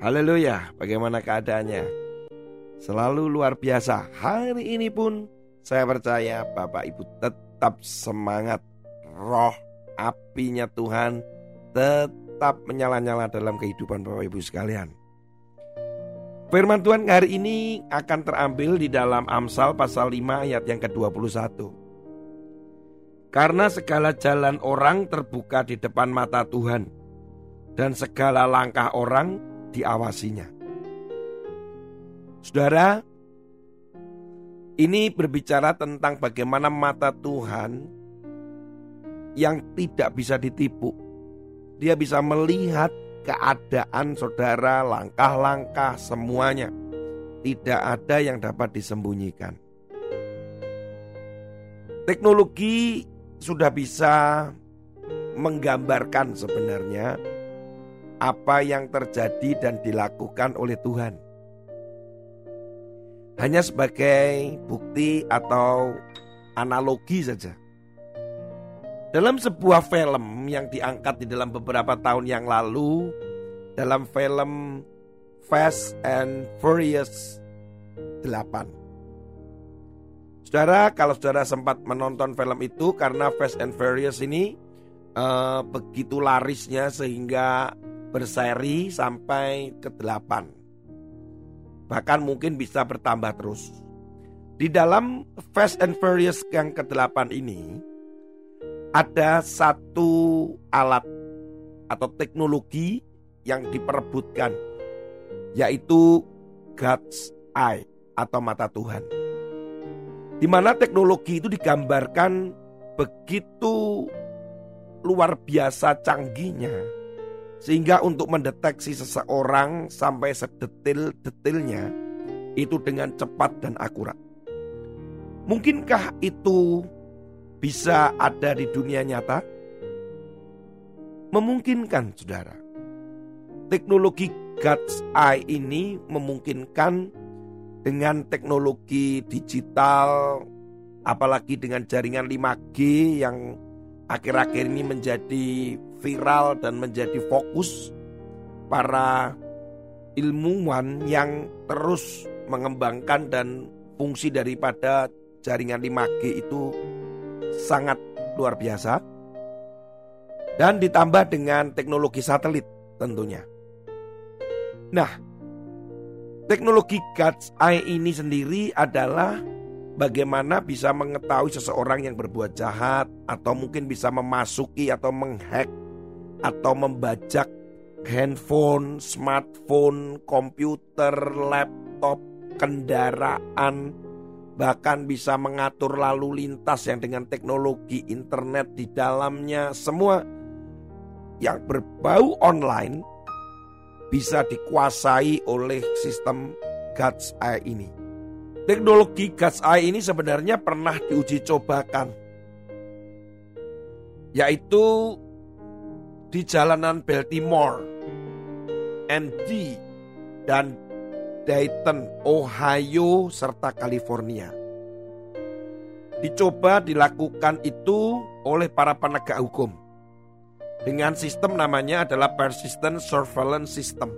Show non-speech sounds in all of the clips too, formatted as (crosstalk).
Haleluya, bagaimana keadaannya? Selalu luar biasa. Hari ini pun saya percaya Bapak Ibu tetap semangat. Roh apinya Tuhan tetap menyala-nyala dalam kehidupan Bapak Ibu sekalian. Firman Tuhan hari ini akan terambil di dalam Amsal pasal 5 ayat yang ke-21. Karena segala jalan orang terbuka di depan mata Tuhan dan segala langkah orang diawasinya. Saudara, ini berbicara tentang bagaimana mata Tuhan yang tidak bisa ditipu. Dia bisa melihat keadaan saudara, langkah-langkah semuanya. Tidak ada yang dapat disembunyikan. Teknologi sudah bisa menggambarkan sebenarnya apa yang terjadi dan dilakukan oleh Tuhan hanya sebagai bukti atau analogi saja. Dalam sebuah film yang diangkat di dalam beberapa tahun yang lalu, dalam film Fast and Furious 8. Saudara, kalau saudara sempat menonton film itu karena Fast and Furious ini uh, begitu larisnya sehingga berseri sampai ke 8 bahkan mungkin bisa bertambah terus. Di dalam Fast and Furious yang ke-8 ini ada satu alat atau teknologi yang diperebutkan yaitu God's Eye atau mata Tuhan. Di mana teknologi itu digambarkan begitu luar biasa canggihnya sehingga untuk mendeteksi seseorang sampai sedetil-detilnya itu dengan cepat dan akurat. Mungkinkah itu bisa ada di dunia nyata? Memungkinkan, saudara. Teknologi God's Eye ini memungkinkan dengan teknologi digital, apalagi dengan jaringan 5G yang akhir-akhir ini menjadi viral dan menjadi fokus para ilmuwan yang terus mengembangkan dan fungsi daripada jaringan 5G itu sangat luar biasa dan ditambah dengan teknologi satelit tentunya. Nah, teknologi God's Eye ini sendiri adalah bagaimana bisa mengetahui seseorang yang berbuat jahat atau mungkin bisa memasuki atau menghack atau membajak handphone, smartphone, komputer, laptop, kendaraan, bahkan bisa mengatur lalu lintas yang dengan teknologi internet di dalamnya semua yang berbau online bisa dikuasai oleh sistem God's Eye ini. Teknologi God's Eye ini sebenarnya pernah diuji cobakan. Yaitu di jalanan Baltimore, ND, dan Dayton, Ohio, serta California. Dicoba dilakukan itu oleh para penegak hukum. Dengan sistem namanya adalah Persistent Surveillance System.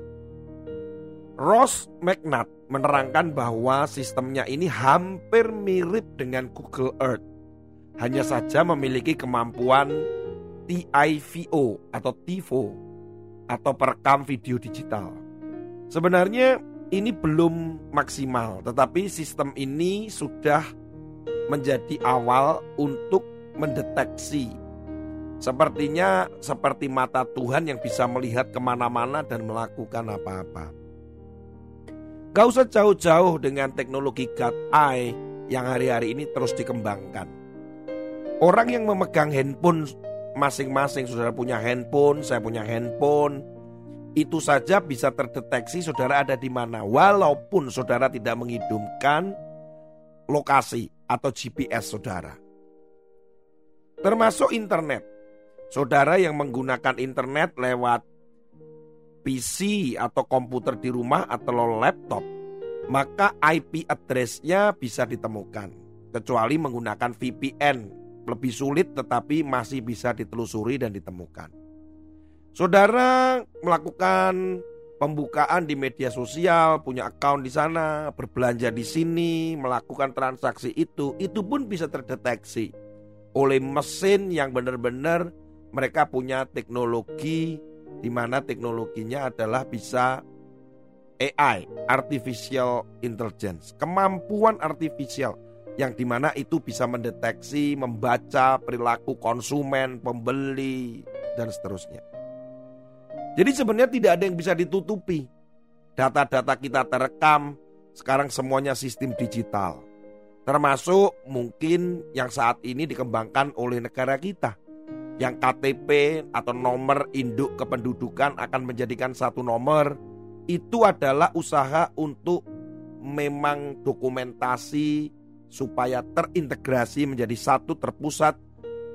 Ross McNutt menerangkan bahwa sistemnya ini hampir mirip dengan Google Earth. Hanya saja memiliki kemampuan TIVO atau TiVo atau perekam video digital. Sebenarnya ini belum maksimal, tetapi sistem ini sudah menjadi awal untuk mendeteksi. Sepertinya seperti mata Tuhan yang bisa melihat ke mana-mana dan melakukan apa-apa. Gak usah jauh-jauh dengan teknologi God Eye yang hari-hari ini terus dikembangkan. Orang yang memegang handphone masing-masing, saudara punya handphone, saya punya handphone. itu saja bisa terdeteksi saudara ada di mana walaupun saudara tidak menghidupkan lokasi atau GPS saudara. Termasuk internet. Saudara yang menggunakan internet lewat PC atau komputer di rumah atau laptop, maka IP address-nya bisa ditemukan. Kecuali menggunakan VPN, lebih sulit tetapi masih bisa ditelusuri dan ditemukan. Saudara melakukan pembukaan di media sosial, punya account di sana, berbelanja di sini, melakukan transaksi itu, itu pun bisa terdeteksi oleh mesin yang benar-benar mereka punya teknologi di mana teknologinya adalah bisa AI, artificial intelligence, kemampuan artifisial yang di mana itu bisa mendeteksi, membaca perilaku konsumen, pembeli, dan seterusnya. Jadi sebenarnya tidak ada yang bisa ditutupi. Data-data kita terekam, sekarang semuanya sistem digital. Termasuk mungkin yang saat ini dikembangkan oleh negara kita. Yang KTP atau nomor induk kependudukan akan menjadikan satu nomor. Itu adalah usaha untuk memang dokumentasi supaya terintegrasi menjadi satu terpusat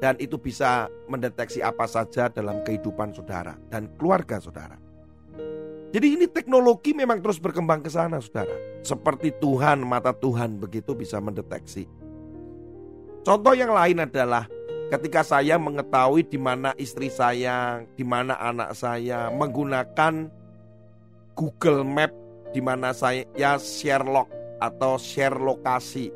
dan itu bisa mendeteksi apa saja dalam kehidupan saudara dan keluarga saudara. Jadi ini teknologi memang terus berkembang ke sana saudara. Seperti Tuhan, mata Tuhan begitu bisa mendeteksi. Contoh yang lain adalah ketika saya mengetahui di mana istri saya, di mana anak saya menggunakan Google Map di mana saya ya share log atau share lokasi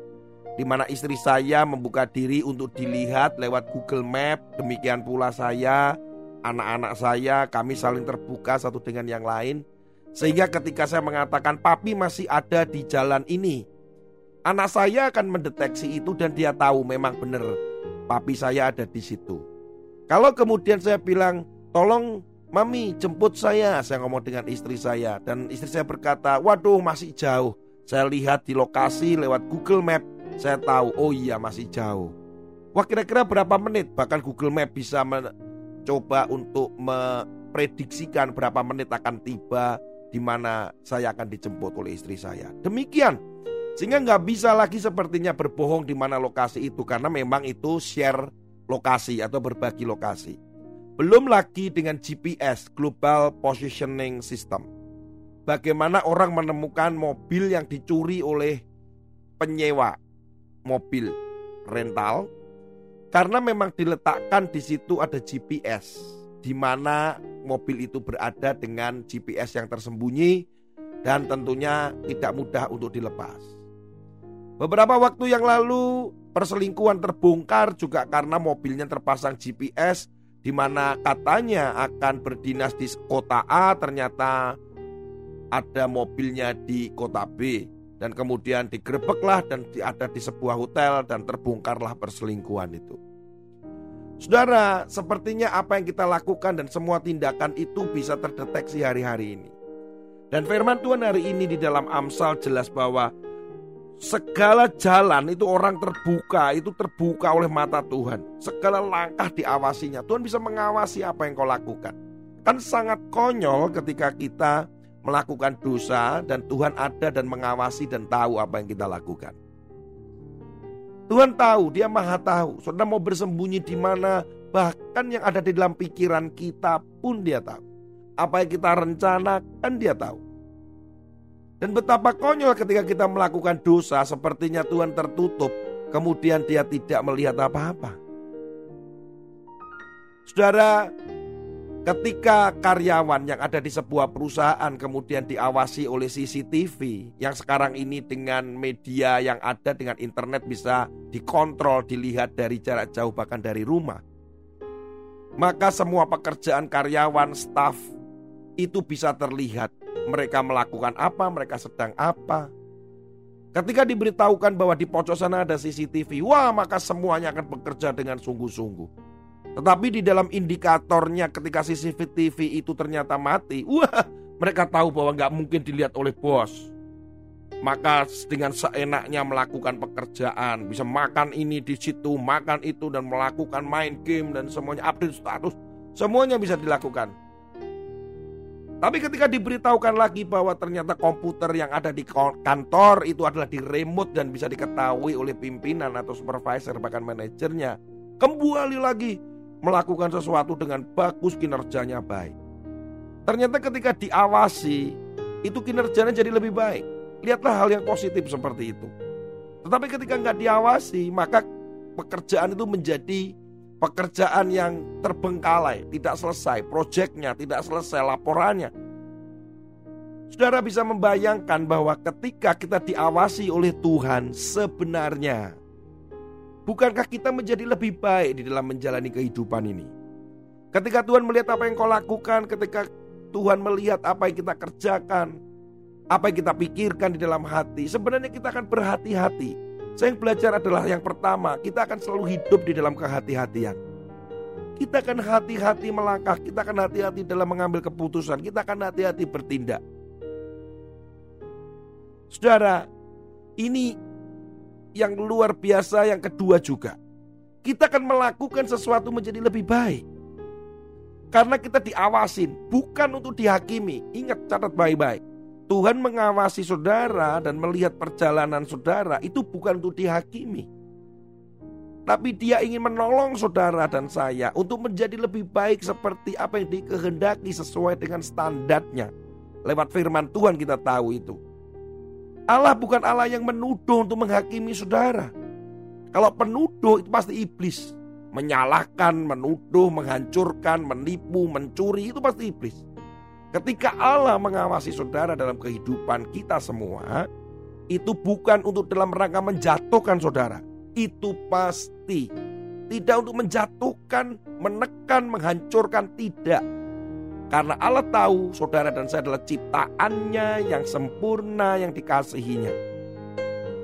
di mana istri saya membuka diri untuk dilihat lewat Google Map, demikian pula saya, anak-anak saya, kami saling terbuka satu dengan yang lain. Sehingga ketika saya mengatakan papi masih ada di jalan ini, anak saya akan mendeteksi itu dan dia tahu memang benar papi saya ada di situ. Kalau kemudian saya bilang, tolong mami jemput saya, saya ngomong dengan istri saya dan istri saya berkata, waduh masih jauh. Saya lihat di lokasi lewat Google Map, saya tahu, oh iya masih jauh. Wah kira-kira berapa menit? Bahkan Google Map bisa mencoba untuk memprediksikan berapa menit akan tiba di mana saya akan dijemput oleh istri saya. Demikian. Sehingga nggak bisa lagi sepertinya berbohong di mana lokasi itu karena memang itu share lokasi atau berbagi lokasi. Belum lagi dengan GPS, Global Positioning System. Bagaimana orang menemukan mobil yang dicuri oleh penyewa mobil rental karena memang diletakkan di situ ada GPS di mana mobil itu berada dengan GPS yang tersembunyi dan tentunya tidak mudah untuk dilepas. Beberapa waktu yang lalu perselingkuhan terbongkar juga karena mobilnya terpasang GPS di mana katanya akan berdinas di kota A ternyata ada mobilnya di kota B dan kemudian digerebeklah dan ada di sebuah hotel dan terbongkarlah perselingkuhan itu. Saudara, sepertinya apa yang kita lakukan dan semua tindakan itu bisa terdeteksi hari-hari ini. Dan firman Tuhan hari ini di dalam Amsal jelas bahwa segala jalan itu orang terbuka, itu terbuka oleh mata Tuhan. Segala langkah diawasinya. Tuhan bisa mengawasi apa yang kau lakukan. Kan sangat konyol ketika kita melakukan dosa dan Tuhan ada dan mengawasi dan tahu apa yang kita lakukan. Tuhan tahu, Dia Maha tahu. Saudara mau bersembunyi di mana, bahkan yang ada di dalam pikiran kita pun Dia tahu. Apa yang kita rencanakan Dia tahu. Dan betapa konyol ketika kita melakukan dosa, sepertinya Tuhan tertutup, kemudian Dia tidak melihat apa-apa. Saudara, Ketika karyawan yang ada di sebuah perusahaan kemudian diawasi oleh CCTV yang sekarang ini dengan media yang ada dengan internet bisa dikontrol, dilihat dari jarak jauh bahkan dari rumah. Maka semua pekerjaan karyawan, staff itu bisa terlihat mereka melakukan apa, mereka sedang apa. Ketika diberitahukan bahwa di pojok sana ada CCTV, wah maka semuanya akan bekerja dengan sungguh-sungguh. Tetapi di dalam indikatornya ketika CCTV itu ternyata mati, wah mereka tahu bahwa nggak mungkin dilihat oleh bos. Maka dengan seenaknya melakukan pekerjaan, bisa makan ini di situ, makan itu dan melakukan main game dan semuanya update status, semuanya bisa dilakukan. Tapi ketika diberitahukan lagi bahwa ternyata komputer yang ada di kantor itu adalah di remote dan bisa diketahui oleh pimpinan atau supervisor bahkan manajernya, kembali lagi melakukan sesuatu dengan bagus kinerjanya baik. Ternyata ketika diawasi itu kinerjanya jadi lebih baik. Lihatlah hal yang positif seperti itu. Tetapi ketika nggak diawasi maka pekerjaan itu menjadi pekerjaan yang terbengkalai, tidak selesai, proyeknya tidak selesai, laporannya. Saudara bisa membayangkan bahwa ketika kita diawasi oleh Tuhan sebenarnya, bukankah kita menjadi lebih baik di dalam menjalani kehidupan ini? Ketika Tuhan melihat apa yang kau lakukan, ketika Tuhan melihat apa yang kita kerjakan, apa yang kita pikirkan di dalam hati, sebenarnya kita akan berhati-hati saya yang belajar adalah yang pertama, kita akan selalu hidup di dalam kehati-hatian. Kita akan hati-hati melangkah, kita akan hati-hati dalam mengambil keputusan, kita akan hati-hati bertindak. Saudara, ini yang luar biasa yang kedua juga. Kita akan melakukan sesuatu menjadi lebih baik. Karena kita diawasin, bukan untuk dihakimi. Ingat, catat baik-baik. Tuhan mengawasi saudara dan melihat perjalanan saudara itu bukan untuk dihakimi. Tapi dia ingin menolong saudara dan saya untuk menjadi lebih baik seperti apa yang dikehendaki sesuai dengan standarnya. Lewat firman Tuhan kita tahu itu. Allah bukan Allah yang menuduh untuk menghakimi saudara. Kalau penuduh itu pasti iblis. Menyalahkan, menuduh, menghancurkan, menipu, mencuri itu pasti iblis. Ketika Allah mengawasi saudara dalam kehidupan kita semua, itu bukan untuk dalam rangka menjatuhkan saudara. Itu pasti tidak untuk menjatuhkan, menekan, menghancurkan, tidak. Karena Allah tahu saudara dan saya adalah ciptaannya yang sempurna, yang dikasihinya.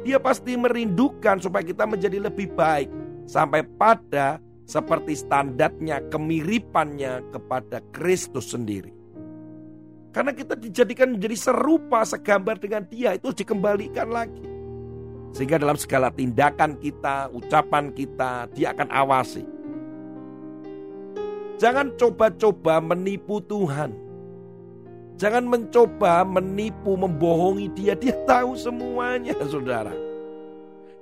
Dia pasti merindukan supaya kita menjadi lebih baik. Sampai pada seperti standarnya, kemiripannya kepada Kristus sendiri. Karena kita dijadikan menjadi serupa segambar dengan dia itu dikembalikan lagi. Sehingga dalam segala tindakan kita, ucapan kita, dia akan awasi. Jangan coba-coba menipu Tuhan. Jangan mencoba menipu, membohongi dia. Dia tahu semuanya (laughs) saudara.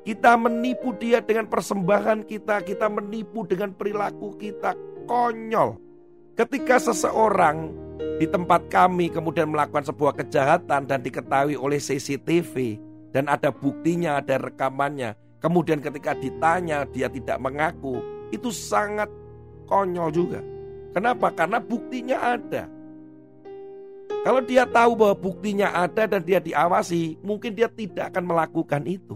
Kita menipu dia dengan persembahan kita. Kita menipu dengan perilaku kita. Konyol. Ketika seseorang di tempat kami kemudian melakukan sebuah kejahatan dan diketahui oleh CCTV dan ada buktinya, ada rekamannya. Kemudian ketika ditanya dia tidak mengaku, itu sangat konyol juga. Kenapa? Karena buktinya ada. Kalau dia tahu bahwa buktinya ada dan dia diawasi, mungkin dia tidak akan melakukan itu.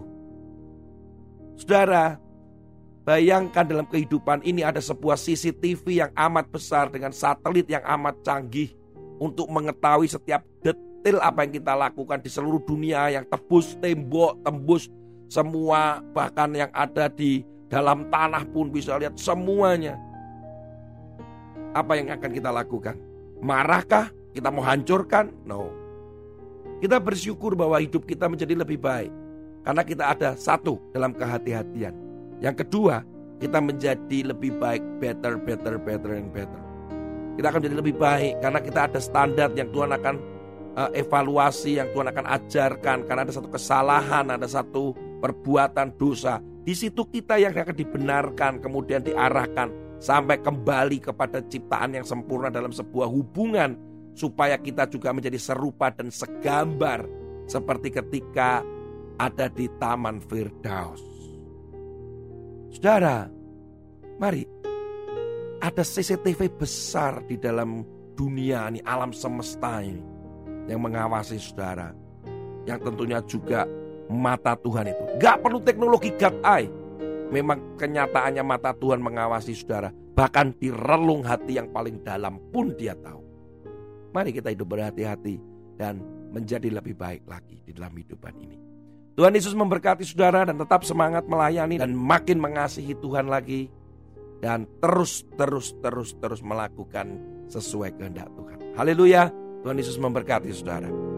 Saudara, Bayangkan dalam kehidupan ini ada sebuah CCTV yang amat besar dengan satelit yang amat canggih untuk mengetahui setiap detail apa yang kita lakukan di seluruh dunia yang tebus tembok, tembus semua bahkan yang ada di dalam tanah pun bisa lihat semuanya. Apa yang akan kita lakukan? Marahkah? Kita mau hancurkan? No. Kita bersyukur bahwa hidup kita menjadi lebih baik karena kita ada satu dalam kehati-hatian yang kedua, kita menjadi lebih baik, better, better, better, and better. Kita akan menjadi lebih baik karena kita ada standar yang Tuhan akan uh, evaluasi, yang Tuhan akan ajarkan. Karena ada satu kesalahan, ada satu perbuatan dosa. Di situ kita yang akan dibenarkan, kemudian diarahkan sampai kembali kepada ciptaan yang sempurna dalam sebuah hubungan supaya kita juga menjadi serupa dan segambar seperti ketika ada di Taman Firdaus. Saudara, mari ada CCTV besar di dalam dunia ini, alam semesta ini yang mengawasi saudara. Yang tentunya juga mata Tuhan itu. Gak perlu teknologi God eye. Memang kenyataannya mata Tuhan mengawasi saudara. Bahkan di relung hati yang paling dalam pun dia tahu. Mari kita hidup berhati-hati dan menjadi lebih baik lagi di dalam hidupan ini. Tuhan Yesus memberkati saudara dan tetap semangat melayani dan makin mengasihi Tuhan lagi dan terus terus terus terus melakukan sesuai kehendak Tuhan. Haleluya. Tuhan Yesus memberkati saudara.